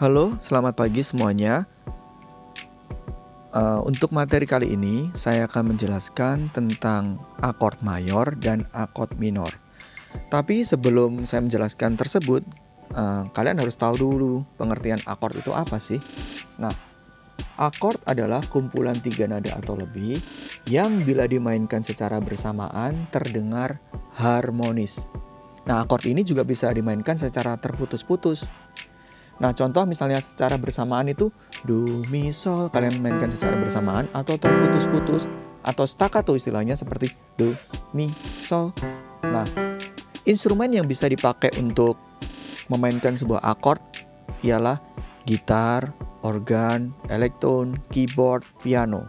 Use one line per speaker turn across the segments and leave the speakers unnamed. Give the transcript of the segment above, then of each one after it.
Halo, selamat pagi semuanya. Uh, untuk materi kali ini, saya akan menjelaskan tentang akord mayor dan akord minor. Tapi sebelum saya menjelaskan tersebut, uh, kalian harus tahu dulu pengertian akord itu apa sih. Nah, akord adalah kumpulan tiga nada atau lebih yang bila dimainkan secara bersamaan terdengar harmonis. Nah, akord ini juga bisa dimainkan secara terputus-putus. Nah, contoh misalnya secara bersamaan itu do mi sol kalian mainkan secara bersamaan atau terputus-putus atau staccato istilahnya seperti do mi sol. Nah, instrumen yang bisa dipakai untuk memainkan sebuah akord ialah gitar, organ, elektron, keyboard, piano.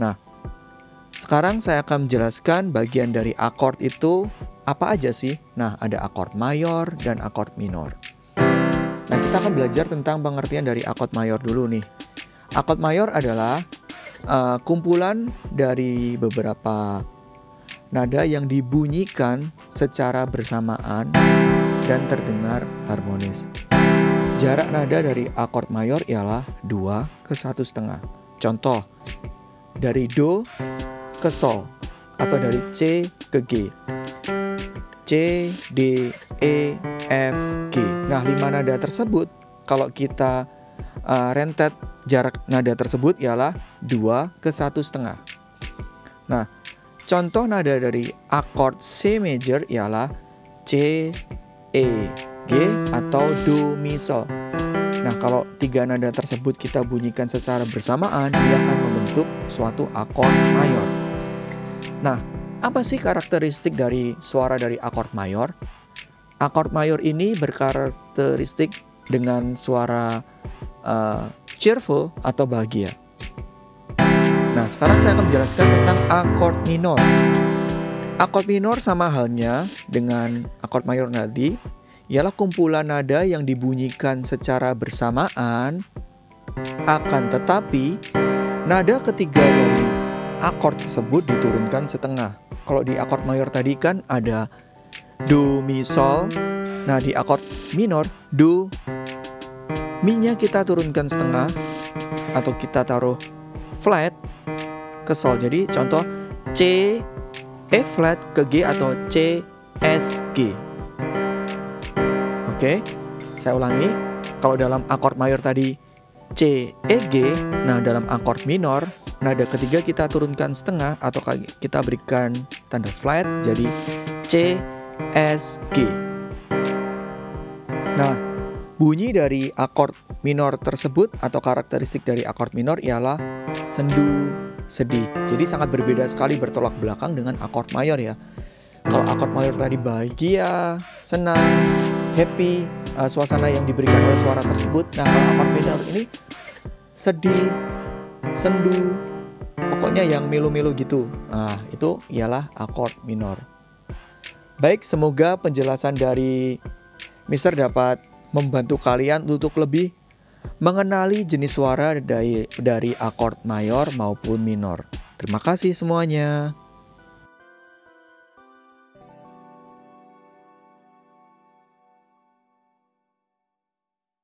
Nah, sekarang saya akan menjelaskan bagian dari akord itu apa aja sih? Nah, ada akord mayor dan akord minor. Nah, kita akan belajar tentang pengertian dari akord mayor dulu nih. Akord mayor adalah uh, kumpulan dari beberapa nada yang dibunyikan secara bersamaan dan terdengar harmonis. Jarak nada dari akord mayor ialah 2 ke satu setengah. Contoh, dari Do ke Sol atau dari C ke G. C, D, E, F, G. Nah, lima nada tersebut kalau kita uh, rentet jarak nada tersebut ialah dua ke satu setengah. Nah, contoh nada dari akord C major ialah C, E, G atau Do, Mi, Sol. Nah, kalau tiga nada tersebut kita bunyikan secara bersamaan, dia akan membentuk suatu akord mayor. Nah, apa sih karakteristik dari suara dari akord mayor? Akord mayor ini berkarakteristik dengan suara uh, cheerful atau bahagia. Nah, sekarang saya akan menjelaskan tentang akord minor. Akord minor sama halnya dengan akord mayor tadi, ialah kumpulan nada yang dibunyikan secara bersamaan, akan tetapi nada ketiga dari akord tersebut diturunkan setengah. Kalau di akord mayor tadi kan ada do mi sol. Nah, di akord minor do mi-nya kita turunkan setengah atau kita taruh flat ke sol. Jadi contoh C E flat ke G atau C S G. Oke. Saya ulangi. Kalau dalam akord mayor tadi C E G, nah dalam akord minor nada ketiga kita turunkan setengah atau kita berikan tanda flat jadi C S G. Nah, bunyi dari akord minor tersebut atau karakteristik dari akord minor ialah sendu, sedih. Jadi sangat berbeda sekali bertolak belakang dengan akord mayor ya. Kalau akord mayor tadi bahagia, senang, happy, uh, suasana yang diberikan oleh suara tersebut. Nah, kalau akord minor ini sedih, sendu, pokoknya yang melu-melu gitu. Nah, itu ialah akord minor. Baik, semoga penjelasan dari Mister dapat membantu kalian untuk lebih mengenali jenis suara dari dari akord mayor maupun minor. Terima kasih semuanya.